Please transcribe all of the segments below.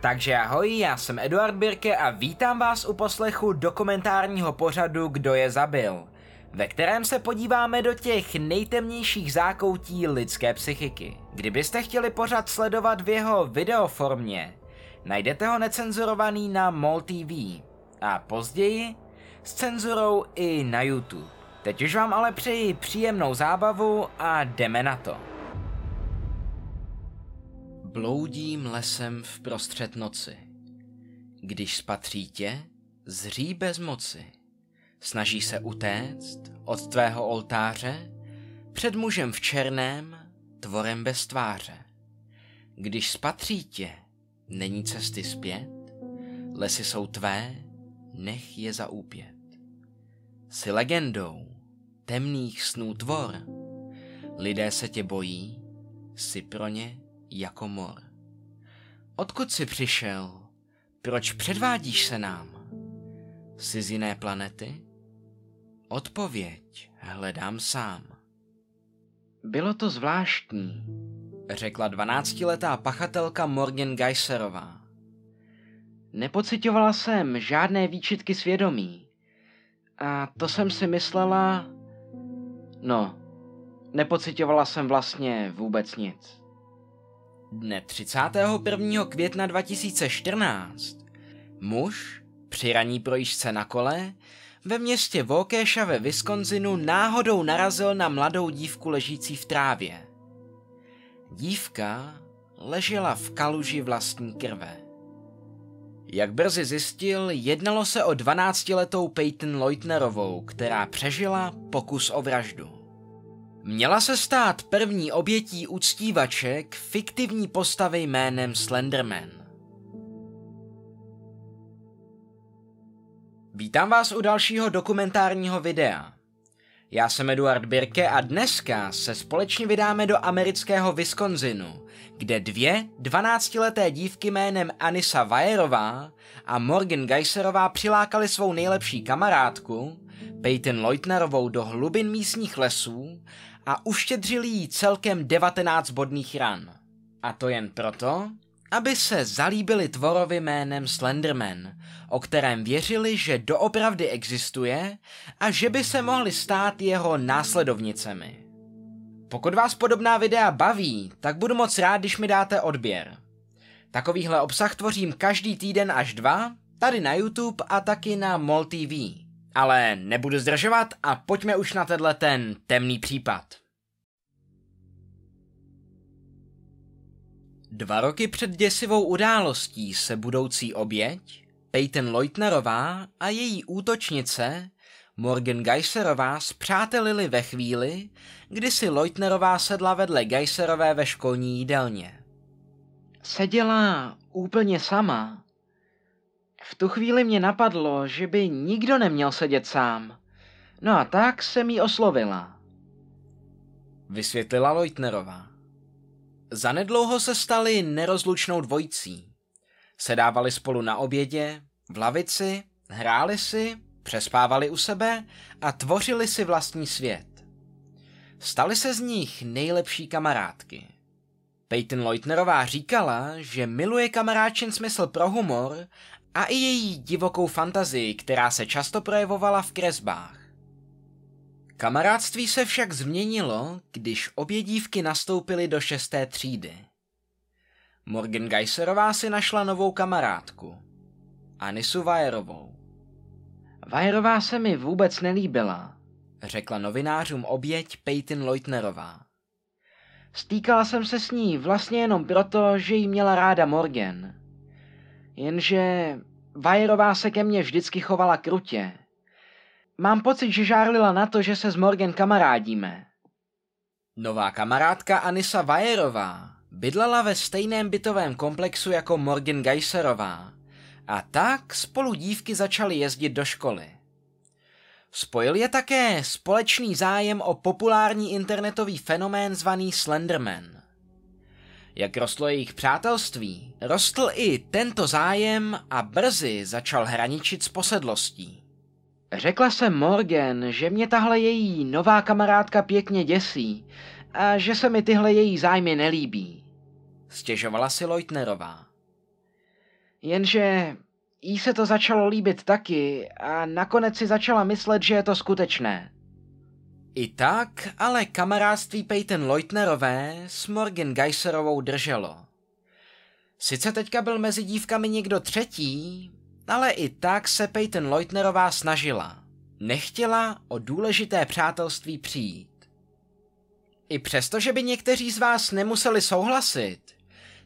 Takže ahoj, já jsem Eduard Birke a vítám vás u poslechu dokumentárního pořadu Kdo je zabil, ve kterém se podíváme do těch nejtemnějších zákoutí lidské psychiky. Kdybyste chtěli pořad sledovat v jeho videoformě, najdete ho necenzurovaný na MOL TV a později s cenzurou i na YouTube. Teď už vám ale přeji příjemnou zábavu a jdeme na to. Bloudím lesem v prostřed noci. Když spatří tě, zří bez moci. Snaží se utéct od tvého oltáře před mužem v černém, tvorem bez tváře. Když spatří tě, není cesty zpět, lesy jsou tvé, nech je zaúpět. Jsi legendou, temných snů tvor, lidé se tě bojí, jsi pro ně jako mor. Odkud jsi přišel? Proč předvádíš se nám? Jsi z jiné planety? Odpověď hledám sám. Bylo to zvláštní, řekla dvanáctiletá pachatelka Morgan Geiserová. Nepocitovala jsem žádné výčitky svědomí. A to jsem si myslela... No, nepocitovala jsem vlastně vůbec nic. Dne 31. května 2014 muž při raní projížďce na kole ve městě Waukesha ve Wisconsinu náhodou narazil na mladou dívku ležící v trávě. Dívka ležela v kaluži vlastní krve. Jak brzy zjistil, jednalo se o 12-letou Peyton Leutnerovou, která přežila pokus o vraždu. Měla se stát první obětí uctívaček fiktivní postavy jménem Slenderman. Vítám vás u dalšího dokumentárního videa. Já jsem Eduard Birke a dneska se společně vydáme do amerického Wisconsinu, kde dvě 12-leté dívky jménem Anisa Vajerová a Morgan Geiserová přilákali svou nejlepší kamarádku, Peyton Leutnerovou do hlubin místních lesů a uštědřili jí celkem 19 bodných ran. A to jen proto, aby se zalíbili tvorovi jménem Slenderman, o kterém věřili, že doopravdy existuje a že by se mohli stát jeho následovnicemi. Pokud vás podobná videa baví, tak budu moc rád, když mi dáte odběr. Takovýhle obsah tvořím každý týden až dva, tady na YouTube a taky na MOL TV. Ale nebudu zdržovat a pojďme už na tenhle ten temný případ. Dva roky před děsivou událostí se budoucí oběť, Peyton Leutnerová a její útočnice, Morgan Geiserová, zpřátelili ve chvíli, kdy si Leutnerová sedla vedle Geiserové ve školní jídelně. Seděla úplně sama. V tu chvíli mě napadlo, že by nikdo neměl sedět sám. No a tak jsem jí oslovila. Vysvětlila Leutnerová. Zanedlouho se stali nerozlučnou dvojicí. Sedávali spolu na obědě, v lavici, hráli si, přespávali u sebe a tvořili si vlastní svět. Stali se z nich nejlepší kamarádky. Peyton Leutnerová říkala, že miluje kamaráčin smysl pro humor a i její divokou fantazii, která se často projevovala v kresbách. Kamarádství se však změnilo, když obě dívky nastoupily do šesté třídy. Morgan Geiserová si našla novou kamarádku, Anisu Vajerovou. Vajerová se mi vůbec nelíbila, řekla novinářům oběť Peyton Leutnerová. Stýkala jsem se s ní vlastně jenom proto, že jí měla ráda Morgan. Jenže Vajerová se ke mně vždycky chovala krutě Mám pocit, že žárlila na to, že se s Morgan kamarádíme. Nová kamarádka Anisa Vajerová bydlela ve stejném bytovém komplexu jako Morgan Geiserová a tak spolu dívky začaly jezdit do školy. Spojil je také společný zájem o populární internetový fenomén zvaný Slenderman. Jak rostlo jejich přátelství, rostl i tento zájem a brzy začal hraničit s posedlostí. Řekla jsem Morgan, že mě tahle její nová kamarádka pěkně děsí a že se mi tyhle její zájmy nelíbí. Stěžovala si Leutnerová. Jenže jí se to začalo líbit taky a nakonec si začala myslet, že je to skutečné. I tak ale kamarádství Peyton Leutnerové s Morgan Geiserovou drželo. Sice teďka byl mezi dívkami někdo třetí, ale i tak se Peyton Leutnerová snažila. Nechtěla o důležité přátelství přijít. I přesto, že by někteří z vás nemuseli souhlasit,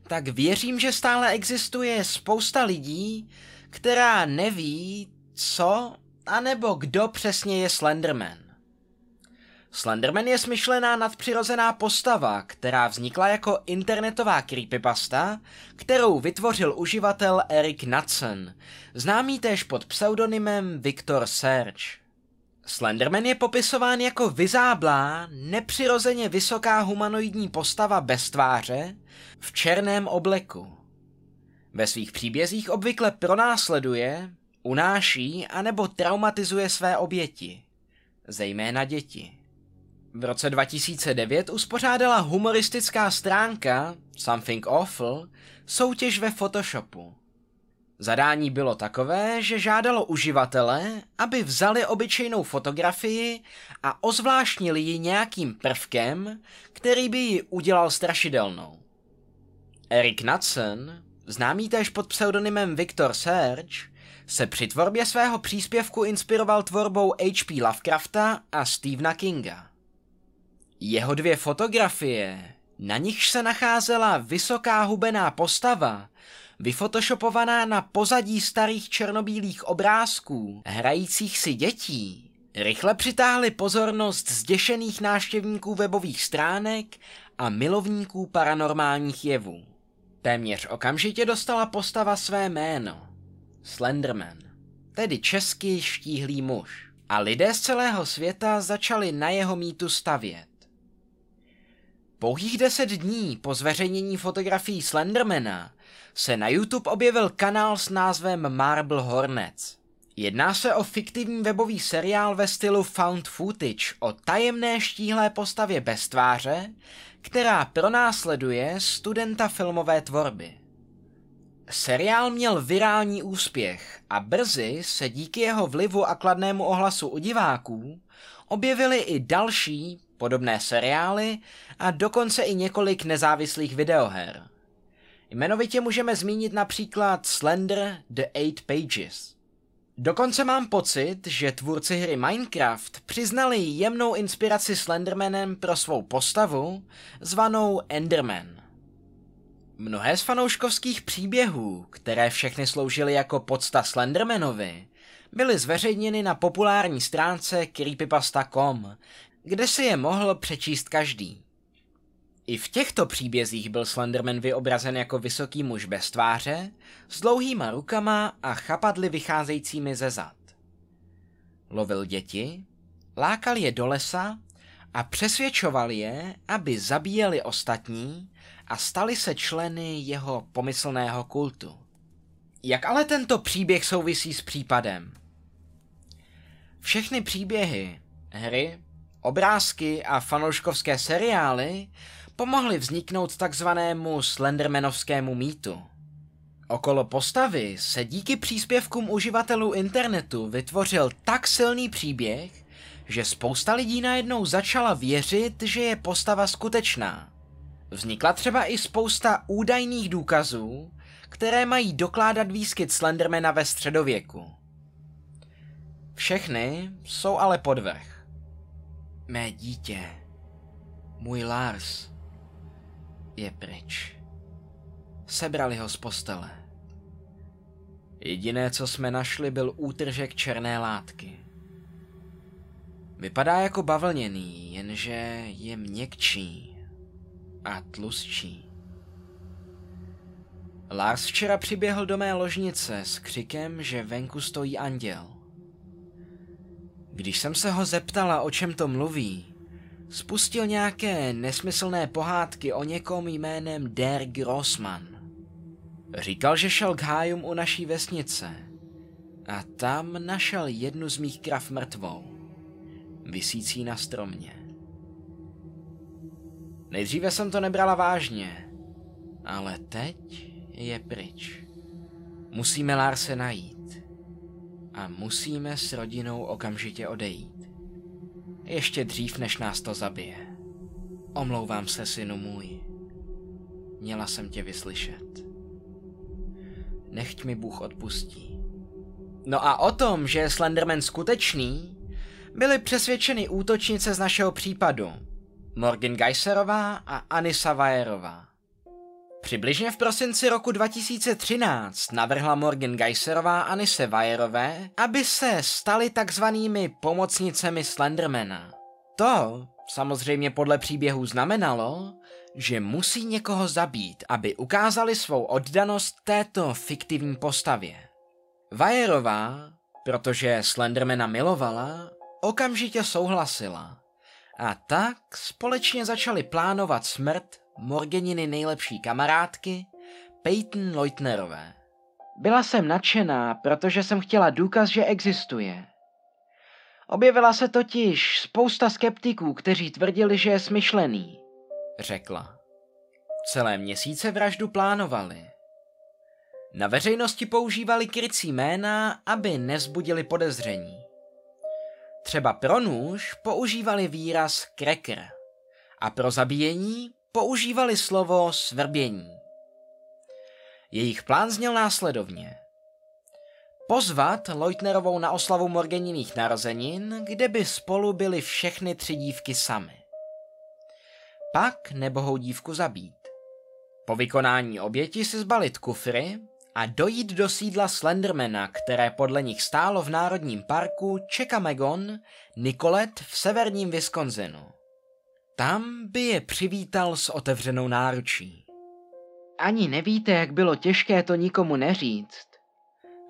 tak věřím, že stále existuje spousta lidí, která neví, co anebo kdo přesně je Slenderman. Slenderman je smyšlená nadpřirozená postava, která vznikla jako internetová creepypasta, kterou vytvořil uživatel Eric Knudsen, známý též pod pseudonymem Victor Search. Slenderman je popisován jako vyzáblá, nepřirozeně vysoká humanoidní postava bez tváře v černém obleku. Ve svých příbězích obvykle pronásleduje, unáší anebo traumatizuje své oběti, zejména děti. V roce 2009 uspořádala humoristická stránka Something Awful soutěž ve Photoshopu. Zadání bylo takové, že žádalo uživatele, aby vzali obyčejnou fotografii a ozvláštnili ji nějakým prvkem, který by ji udělal strašidelnou. Eric Knudsen, známý též pod pseudonymem Victor Serge, se při tvorbě svého příspěvku inspiroval tvorbou H.P. Lovecrafta a Stephena Kinga. Jeho dvě fotografie, na nichž se nacházela vysoká hubená postava, vyfotoshopovaná na pozadí starých černobílých obrázků, hrajících si dětí, rychle přitáhly pozornost zděšených návštěvníků webových stránek a milovníků paranormálních jevů. Téměř okamžitě dostala postava své jméno. Slenderman, tedy český štíhlý muž. A lidé z celého světa začali na jeho mýtu stavět. Pouhých deset dní po zveřejnění fotografií Slendermana se na YouTube objevil kanál s názvem Marble Hornets. Jedná se o fiktivní webový seriál ve stylu found footage o tajemné štíhlé postavě bez tváře, která pronásleduje studenta filmové tvorby. Seriál měl virální úspěch a brzy se díky jeho vlivu a kladnému ohlasu u diváků objevily i další podobné seriály a dokonce i několik nezávislých videoher. Jmenovitě můžeme zmínit například Slender The Eight Pages. Dokonce mám pocit, že tvůrci hry Minecraft přiznali jemnou inspiraci Slendermanem pro svou postavu, zvanou Enderman. Mnohé z fanouškovských příběhů, které všechny sloužily jako podsta Slendermanovi, byly zveřejněny na populární stránce creepypasta.com, kde si je mohl přečíst každý. I v těchto příbězích byl Slenderman vyobrazen jako vysoký muž bez tváře, s dlouhýma rukama a chapadly vycházejícími ze zad. Lovil děti, lákal je do lesa a přesvědčoval je, aby zabíjeli ostatní a stali se členy jeho pomyslného kultu. Jak ale tento příběh souvisí s případem? Všechny příběhy, hry, obrázky a fanouškovské seriály pomohly vzniknout takzvanému Slendermanovskému mýtu. Okolo postavy se díky příspěvkům uživatelů internetu vytvořil tak silný příběh, že spousta lidí najednou začala věřit, že je postava skutečná. Vznikla třeba i spousta údajných důkazů, které mají dokládat výskyt Slendermana ve středověku. Všechny jsou ale podvrh. Mé dítě, můj Lars, je pryč. Sebrali ho z postele. Jediné, co jsme našli, byl útržek černé látky. Vypadá jako bavlněný, jenže je měkčí a tlustší. Lars včera přiběhl do mé ložnice s křikem, že venku stojí anděl. Když jsem se ho zeptala, o čem to mluví, spustil nějaké nesmyslné pohádky o někom jménem Der Grossman. Říkal, že šel k hájům u naší vesnice a tam našel jednu z mých krav mrtvou, visící na stromě. Nejdříve jsem to nebrala vážně, ale teď je pryč. Musíme Lárse najít. A musíme s rodinou okamžitě odejít. Ještě dřív, než nás to zabije. Omlouvám se, synu můj. Měla jsem tě vyslyšet. Nechť mi Bůh odpustí. No a o tom, že je Slenderman skutečný, byly přesvědčeny útočnice z našeho případu. Morgan Geiserová a Anisa Vajerová. Přibližně v prosinci roku 2013 navrhla Morgan Geiserová Anise Vajerové, aby se stali takzvanými pomocnicemi Slendermana. To samozřejmě podle příběhu znamenalo, že musí někoho zabít, aby ukázali svou oddanost této fiktivní postavě. Vajerová, protože Slendermana milovala, okamžitě souhlasila. A tak společně začali plánovat smrt Morgeniny nejlepší kamarádky, Peyton Leutnerové. Byla jsem nadšená, protože jsem chtěla důkaz, že existuje. Objevila se totiž spousta skeptiků, kteří tvrdili, že je smyšlený, řekla. Celé měsíce vraždu plánovali. Na veřejnosti používali krycí jména, aby nezbudili podezření. Třeba pro nůž používali výraz cracker a pro zabíjení používali slovo svrbění. Jejich plán zněl následovně. Pozvat Leutnerovou na oslavu Morgeniných narozenin, kde by spolu byly všechny tři dívky samy. Pak nebohou dívku zabít. Po vykonání oběti si zbalit kufry a dojít do sídla Slendermana, které podle nich stálo v Národním parku Chekamegon, Nicolet v severním Wisconsinu. Tam by je přivítal s otevřenou náručí. Ani nevíte, jak bylo těžké to nikomu neříct,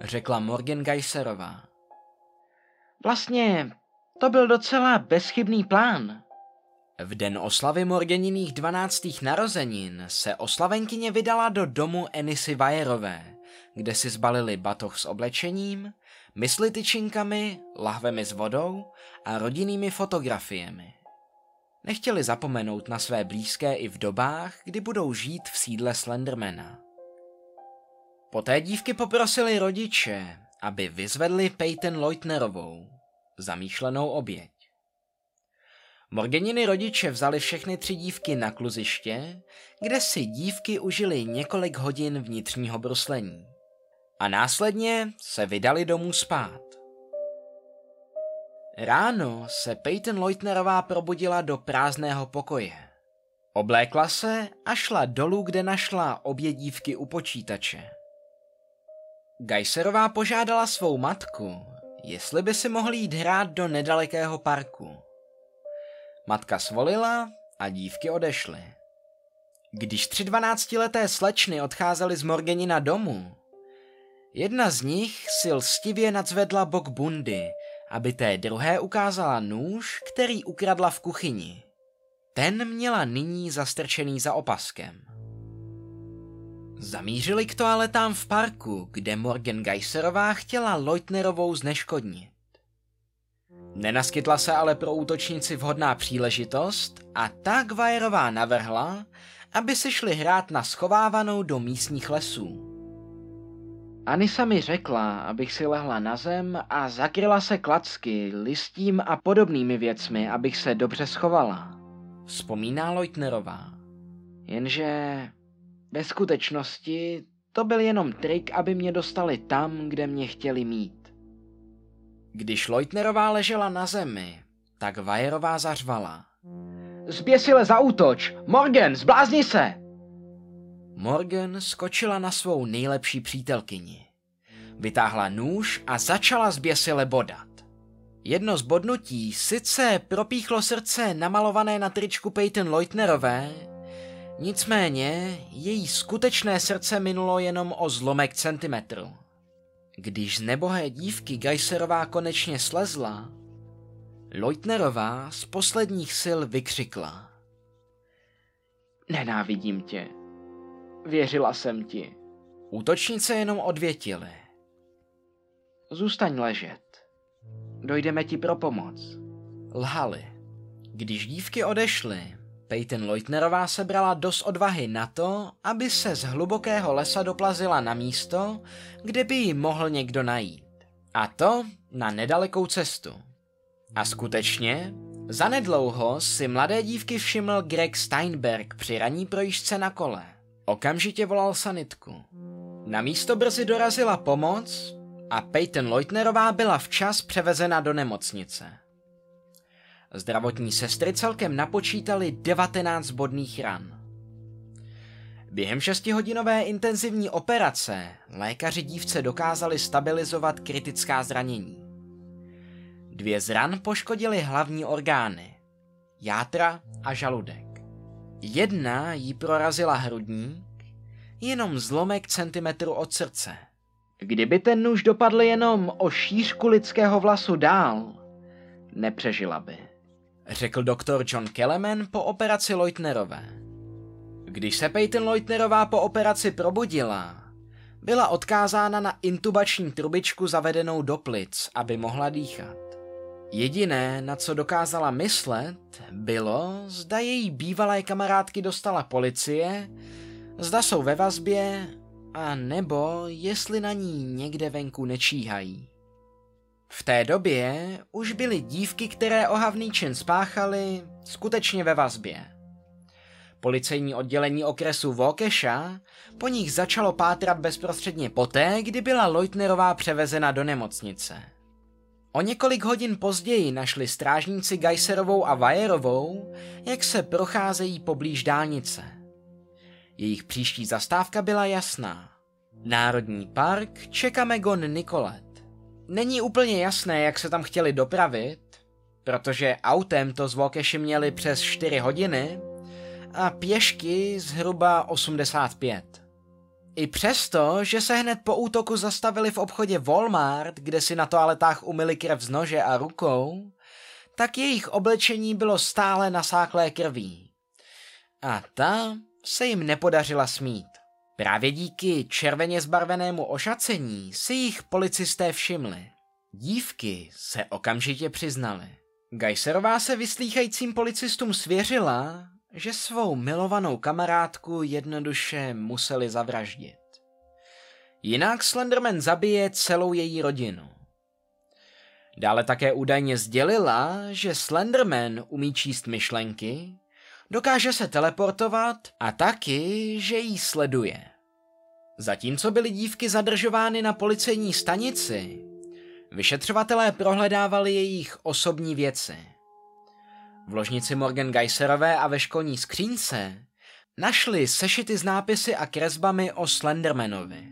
řekla Morgan Geiserová. Vlastně to byl docela bezchybný plán. V den oslavy Morgeniných 12. narozenin se oslavenkyně vydala do domu Enisy Vajerové, kde si zbalili batoh s oblečením, mysli tyčinkami, lahvemi s vodou a rodinnými fotografiemi. Nechtěli zapomenout na své blízké i v dobách, kdy budou žít v sídle Slendermana. Poté dívky poprosili rodiče, aby vyzvedli Peyton Leutnerovou, zamýšlenou oběť. Morgeniny rodiče vzali všechny tři dívky na kluziště, kde si dívky užili několik hodin vnitřního bruslení. A následně se vydali domů spát. Ráno se Peyton Leutnerová probudila do prázdného pokoje. Oblékla se a šla dolů, kde našla obě dívky u počítače. Geiserová požádala svou matku, jestli by si mohli jít hrát do nedalekého parku. Matka svolila a dívky odešly. Když tři dvanáctileté slečny odcházely z Morgenina domů, jedna z nich si lstivě nadzvedla bok bundy, aby té druhé ukázala nůž, který ukradla v kuchyni. Ten měla nyní zastrčený za opaskem. Zamířili k toaletám v parku, kde Morgan Geiserová chtěla Leutnerovou zneškodnit. Nenaskytla se ale pro útočníci vhodná příležitost a tak Vajerová navrhla, aby se šli hrát na schovávanou do místních lesů. Anisa mi řekla, abych si lehla na zem a zakryla se klacky, listím a podobnými věcmi, abych se dobře schovala. Vzpomíná Leutnerová. Jenže ve skutečnosti to byl jenom trik, aby mě dostali tam, kde mě chtěli mít. Když Leutnerová ležela na zemi, tak Vajerová zařvala. Zběsile útoč! Morgan, zblázni se! Morgan skočila na svou nejlepší přítelkyni. Vytáhla nůž a začala zběsile bodat. Jedno z bodnutí sice propíchlo srdce namalované na tričku Peyton Leutnerové, nicméně její skutečné srdce minulo jenom o zlomek centimetru. Když z nebohé dívky Geiserová konečně slezla, Leutnerová z posledních sil vykřikla. Nenávidím tě. Věřila jsem ti. Útočnice jenom odvětily. Zůstaň ležet. Dojdeme ti pro pomoc. Lhali. Když dívky odešly, Peyton Leutnerová sebrala dost odvahy na to, aby se z hlubokého lesa doplazila na místo, kde by ji mohl někdo najít. A to na nedalekou cestu. A skutečně, zanedlouho si mladé dívky všiml Greg Steinberg při ranní projížďce na kole. Okamžitě volal sanitku. Na místo brzy dorazila pomoc a Peyton Leutnerová byla včas převezena do nemocnice. Zdravotní sestry celkem napočítali 19 bodných ran. Během šestihodinové intenzivní operace lékaři dívce dokázali stabilizovat kritická zranění. Dvě z ran poškodily hlavní orgány, játra a žaludek. Jedna jí prorazila hrudník, jenom zlomek centimetru od srdce. Kdyby ten nůž dopadl jenom o šířku lidského vlasu dál, nepřežila by, řekl doktor John Kelleman po operaci Leutnerové. Když se Peyton Leutnerová po operaci probudila, byla odkázána na intubační trubičku zavedenou do plic, aby mohla dýchat. Jediné, na co dokázala myslet, bylo, zda její bývalé kamarádky dostala policie, zda jsou ve vazbě, a nebo jestli na ní někde venku nečíhají. V té době už byly dívky, které ohavný čin spáchaly, skutečně ve vazbě. Policejní oddělení okresu Waukesha po nich začalo pátrat bezprostředně poté, kdy byla Leutnerová převezena do nemocnice. O několik hodin později našli strážníci Geiserovou a Vajerovou, jak se procházejí poblíž dálnice. Jejich příští zastávka byla jasná. Národní park Čekamegon Nikolet. Není úplně jasné, jak se tam chtěli dopravit, protože autem to z Vokeši měli přes 4 hodiny a pěšky zhruba 85. I přesto, že se hned po útoku zastavili v obchodě Walmart, kde si na toaletách umyli krev z nože a rukou, tak jejich oblečení bylo stále nasáklé krví. A ta se jim nepodařila smít. Právě díky červeně zbarvenému ošacení si jich policisté všimli. Dívky se okamžitě přiznaly. Gajserová se vyslýchajícím policistům svěřila, že svou milovanou kamarádku jednoduše museli zavraždit. Jinak Slenderman zabije celou její rodinu. Dále také údajně sdělila, že Slenderman umí číst myšlenky, dokáže se teleportovat a taky, že jí sleduje. Zatímco byly dívky zadržovány na policejní stanici, vyšetřovatelé prohledávali jejich osobní věci. V ložnici Morgan Geiserové a ve školní skřínce našli sešity s nápisy a kresbami o Slendermanovi.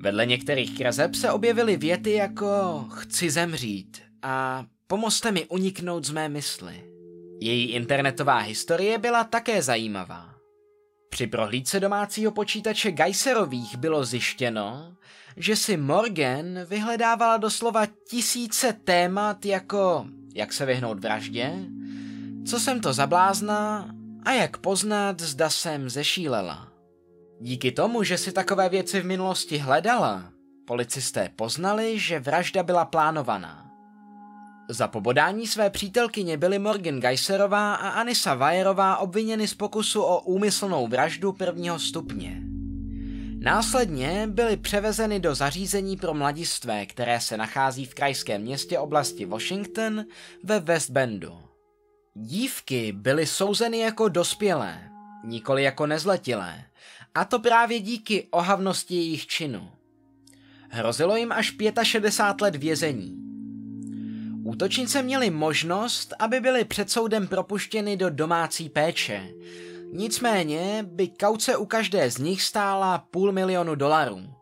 Vedle některých kreseb se objevily věty jako chci zemřít a pomozte mi uniknout z mé mysli. Její internetová historie byla také zajímavá. Při prohlídce domácího počítače Geiserových bylo zjištěno, že si Morgan vyhledávala doslova tisíce témat jako jak se vyhnout vraždě, co jsem to zablázná a jak poznat, zda jsem zešílela. Díky tomu, že si takové věci v minulosti hledala, policisté poznali, že vražda byla plánovaná. Za pobodání své přítelkyně byly Morgan Geiserová a Anisa Vajerová obviněny z pokusu o úmyslnou vraždu prvního stupně. Následně byly převezeny do zařízení pro mladistvé, které se nachází v krajském městě oblasti Washington ve West Bendu. Dívky byly souzeny jako dospělé, nikoli jako nezletilé, a to právě díky ohavnosti jejich činu. Hrozilo jim až 65 let vězení. Útočnice měly možnost, aby byly před soudem propuštěny do domácí péče. Nicméně by kauce u každé z nich stála půl milionu dolarů,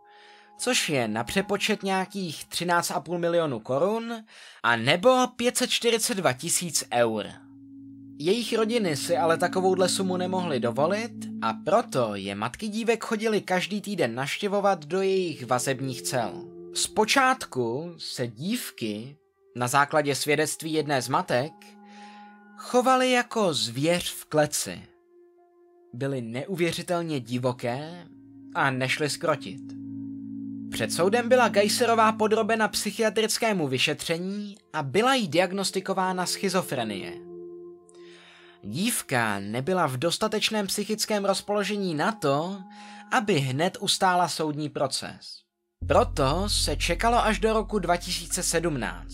což je na přepočet nějakých 13,5 milionu korun a nebo 542 tisíc eur. Jejich rodiny si ale takovouhle sumu nemohly dovolit a proto je matky dívek chodili každý týden naštěvovat do jejich vazebních cel. Zpočátku se dívky, na základě svědectví jedné z matek, chovaly jako zvěř v kleci. Byly neuvěřitelně divoké a nešly skrotit. Před soudem byla Geiserová podrobena psychiatrickému vyšetření a byla jí diagnostikována schizofrenie. Dívka nebyla v dostatečném psychickém rozpoložení na to, aby hned ustála soudní proces. Proto se čekalo až do roku 2017.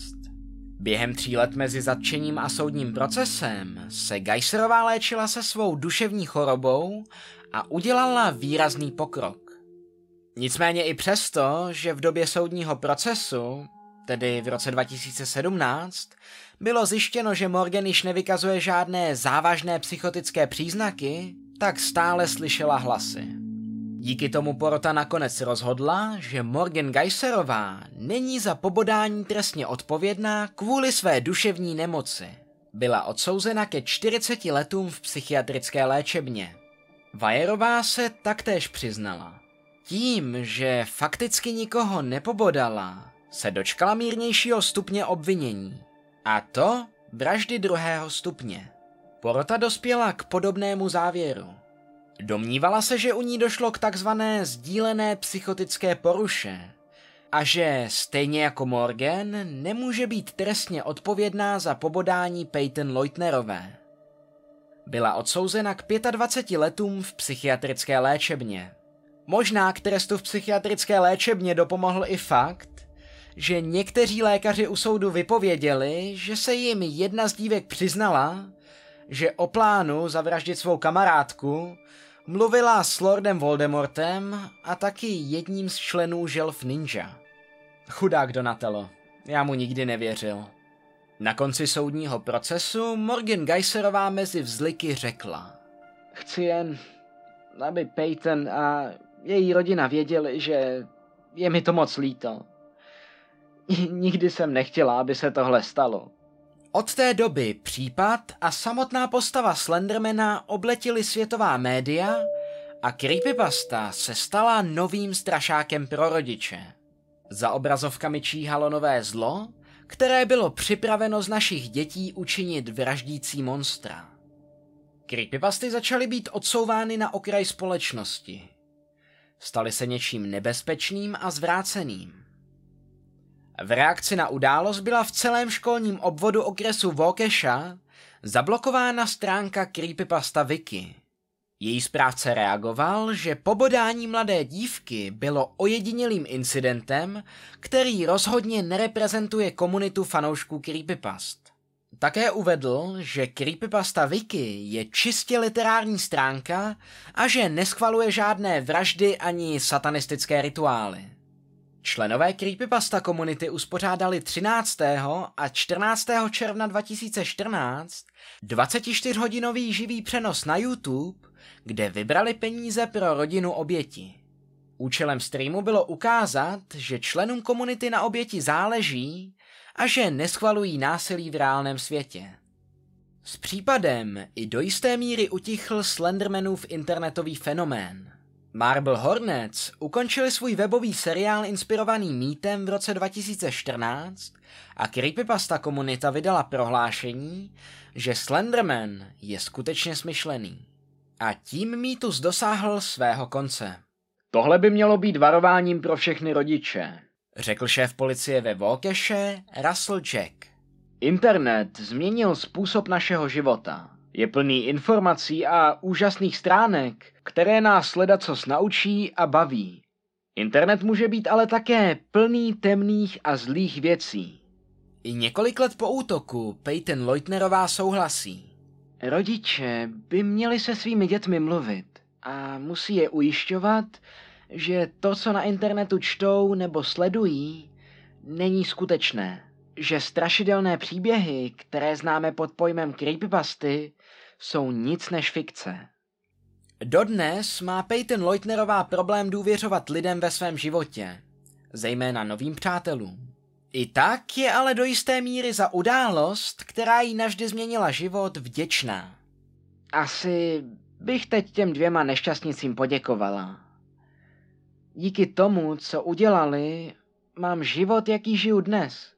Během tří let mezi zatčením a soudním procesem se Geiserová léčila se svou duševní chorobou a udělala výrazný pokrok. Nicméně i přesto, že v době soudního procesu, tedy v roce 2017, bylo zjištěno, že Morgan již nevykazuje žádné závažné psychotické příznaky, tak stále slyšela hlasy. Díky tomu porota nakonec rozhodla, že Morgan Geiserová není za pobodání trestně odpovědná kvůli své duševní nemoci. Byla odsouzena ke 40 letům v psychiatrické léčebně. Vajerová se taktéž přiznala. Tím, že fakticky nikoho nepobodala, se dočkala mírnějšího stupně obvinění. A to vraždy druhého stupně. Porota dospěla k podobnému závěru. Domnívala se, že u ní došlo k takzvané sdílené psychotické poruše a že, stejně jako Morgan, nemůže být trestně odpovědná za pobodání Peyton Leutnerové. Byla odsouzena k 25 letům v psychiatrické léčebně. Možná k trestu v psychiatrické léčebně dopomohl i fakt, že někteří lékaři u soudu vypověděli, že se jim jedna z dívek přiznala, že o plánu zavraždit svou kamarádku mluvila s Lordem Voldemortem a taky jedním z členů želv ninja. Chudák Donatello, já mu nikdy nevěřil. Na konci soudního procesu Morgan Geiserová mezi vzliky řekla. Chci jen, aby Peyton a její rodina věděli, že je mi to moc líto. Nikdy jsem nechtěla, aby se tohle stalo. Od té doby případ a samotná postava Slendermana obletili světová média a creepypasta se stala novým strašákem pro rodiče. Za obrazovkami číhalo nové zlo, které bylo připraveno z našich dětí učinit vraždící monstra. Creepypasty začaly být odsouvány na okraj společnosti. Staly se něčím nebezpečným a zvráceným. V reakci na událost byla v celém školním obvodu okresu Waukesha zablokována stránka Creepypasta Wiki. Její správce reagoval, že pobodání mladé dívky bylo ojedinělým incidentem, který rozhodně nereprezentuje komunitu fanoušků Creepypast. Také uvedl, že Creepypasta Wiki je čistě literární stránka a že neschvaluje žádné vraždy ani satanistické rituály. Členové Creepypasta komunity uspořádali 13. a 14. června 2014 24-hodinový živý přenos na YouTube, kde vybrali peníze pro rodinu oběti. Účelem streamu bylo ukázat, že členům komunity na oběti záleží a že neschvalují násilí v reálném světě. S případem i do jisté míry utichl Slendermanův internetový fenomén – Marble Hornets ukončili svůj webový seriál inspirovaný mýtem v roce 2014 a Creepypasta komunita vydala prohlášení, že Slenderman je skutečně smyšlený. A tím mýtus dosáhl svého konce. Tohle by mělo být varováním pro všechny rodiče, řekl šéf policie ve Volkeše Russell Jack. Internet změnil způsob našeho života. Je plný informací a úžasných stránek, které nás co naučí a baví. Internet může být ale také plný temných a zlých věcí. I několik let po útoku Peyton Leutnerová souhlasí. Rodiče by měli se svými dětmi mluvit a musí je ujišťovat, že to, co na internetu čtou nebo sledují, není skutečné. Že strašidelné příběhy, které známe pod pojmem creepypasty, jsou nic než fikce. Dodnes má Peyton Leutnerová problém důvěřovat lidem ve svém životě, zejména novým přátelům. I tak je ale do jisté míry za událost, která jí navždy změnila život, vděčná. Asi bych teď těm dvěma nešťastnicím poděkovala. Díky tomu, co udělali, mám život, jaký žiju dnes.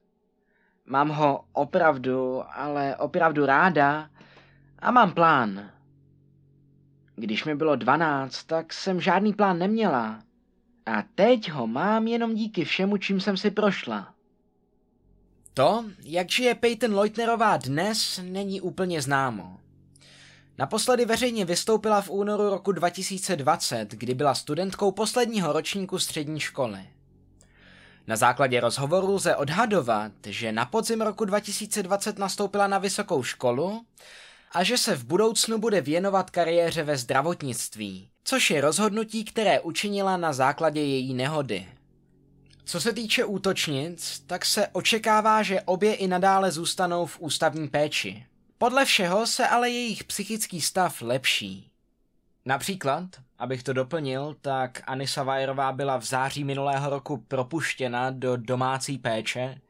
Mám ho opravdu, ale opravdu ráda a mám plán. Když mi bylo dvanáct, tak jsem žádný plán neměla. A teď ho mám jenom díky všemu, čím jsem si prošla. To, jak žije Peyton Leutnerová dnes, není úplně známo. Naposledy veřejně vystoupila v únoru roku 2020, kdy byla studentkou posledního ročníku střední školy. Na základě rozhovoru lze odhadovat, že na podzim roku 2020 nastoupila na vysokou školu a že se v budoucnu bude věnovat kariéře ve zdravotnictví, což je rozhodnutí, které učinila na základě její nehody. Co se týče útočnic, tak se očekává, že obě i nadále zůstanou v ústavní péči. Podle všeho se ale jejich psychický stav lepší. Například, abych to doplnil, tak Anisa Vajerová byla v září minulého roku propuštěna do domácí péče,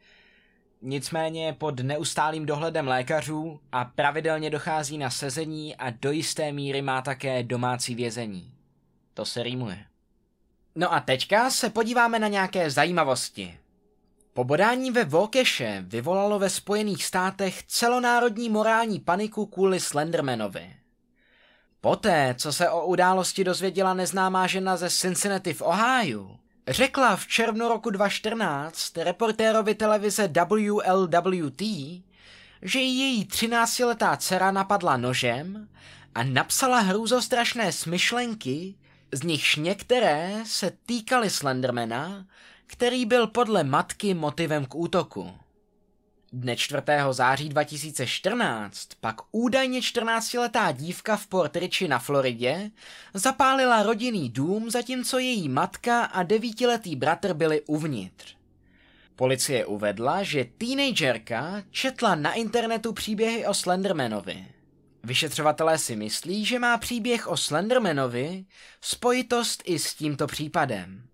nicméně pod neustálým dohledem lékařů a pravidelně dochází na sezení a do jisté míry má také domácí vězení. To se rýmuje. No a teďka se podíváme na nějaké zajímavosti. Pobodání ve Volkeše vyvolalo ve Spojených státech celonárodní morální paniku kvůli Slendermanovi. Poté, co se o události dozvěděla neznámá žena ze Cincinnati v Ohio, řekla v červnu roku 2014 reportérovi televize WLWT, že její 13-letá dcera napadla nožem a napsala hrůzostrašné smyšlenky, z nichž některé se týkaly Slendermana, který byl podle matky motivem k útoku. Dne 4. září 2014 pak údajně 14-letá dívka v Port Richey na Floridě zapálila rodinný dům, zatímco její matka a devítiletý bratr byli uvnitř. Policie uvedla, že teenagerka četla na internetu příběhy o Slendermanovi. Vyšetřovatelé si myslí, že má příběh o Slendermanovi spojitost i s tímto případem.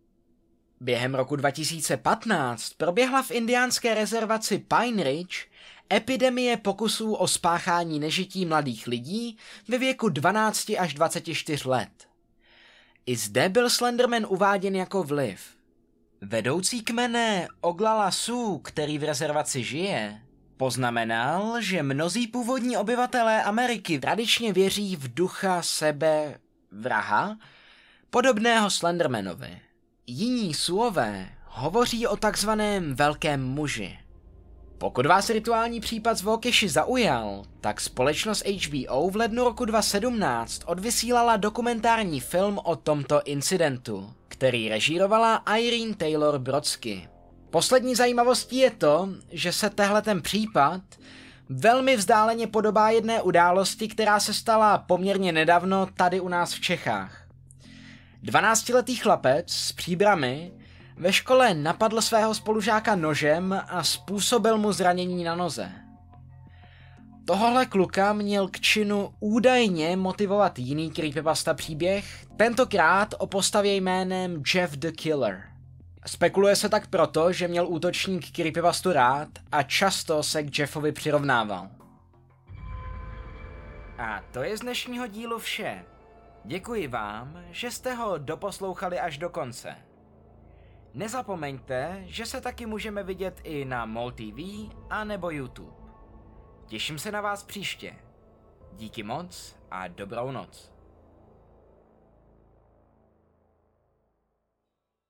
Během roku 2015 proběhla v indiánské rezervaci Pine Ridge epidemie pokusů o spáchání nežití mladých lidí ve věku 12 až 24 let. I zde byl Slenderman uváděn jako vliv. Vedoucí kmene Oglala Sioux, který v rezervaci žije, poznamenal, že mnozí původní obyvatelé Ameriky tradičně věří v ducha sebe vraha, podobného Slendermanovi. Jiní suové hovoří o takzvaném velkém muži. Pokud vás rituální případ z Vokeši zaujal, tak společnost HBO v lednu roku 2017 odvysílala dokumentární film o tomto incidentu, který režírovala Irene Taylor Brodsky. Poslední zajímavostí je to, že se tehle ten případ velmi vzdáleně podobá jedné události, která se stala poměrně nedávno tady u nás v Čechách. 12-letý chlapec s příbramy ve škole napadl svého spolužáka nožem a způsobil mu zranění na noze. Tohle kluka měl k činu údajně motivovat jiný creepypasta příběh, tentokrát o postavě jménem Jeff the Killer. Spekuluje se tak proto, že měl útočník creepypastu rád a často se k Jeffovi přirovnával. A to je z dnešního dílu vše. Děkuji vám, že jste ho doposlouchali až do konce. Nezapomeňte, že se taky můžeme vidět i na MOL TV a nebo YouTube. Těším se na vás příště. Díky moc a dobrou noc.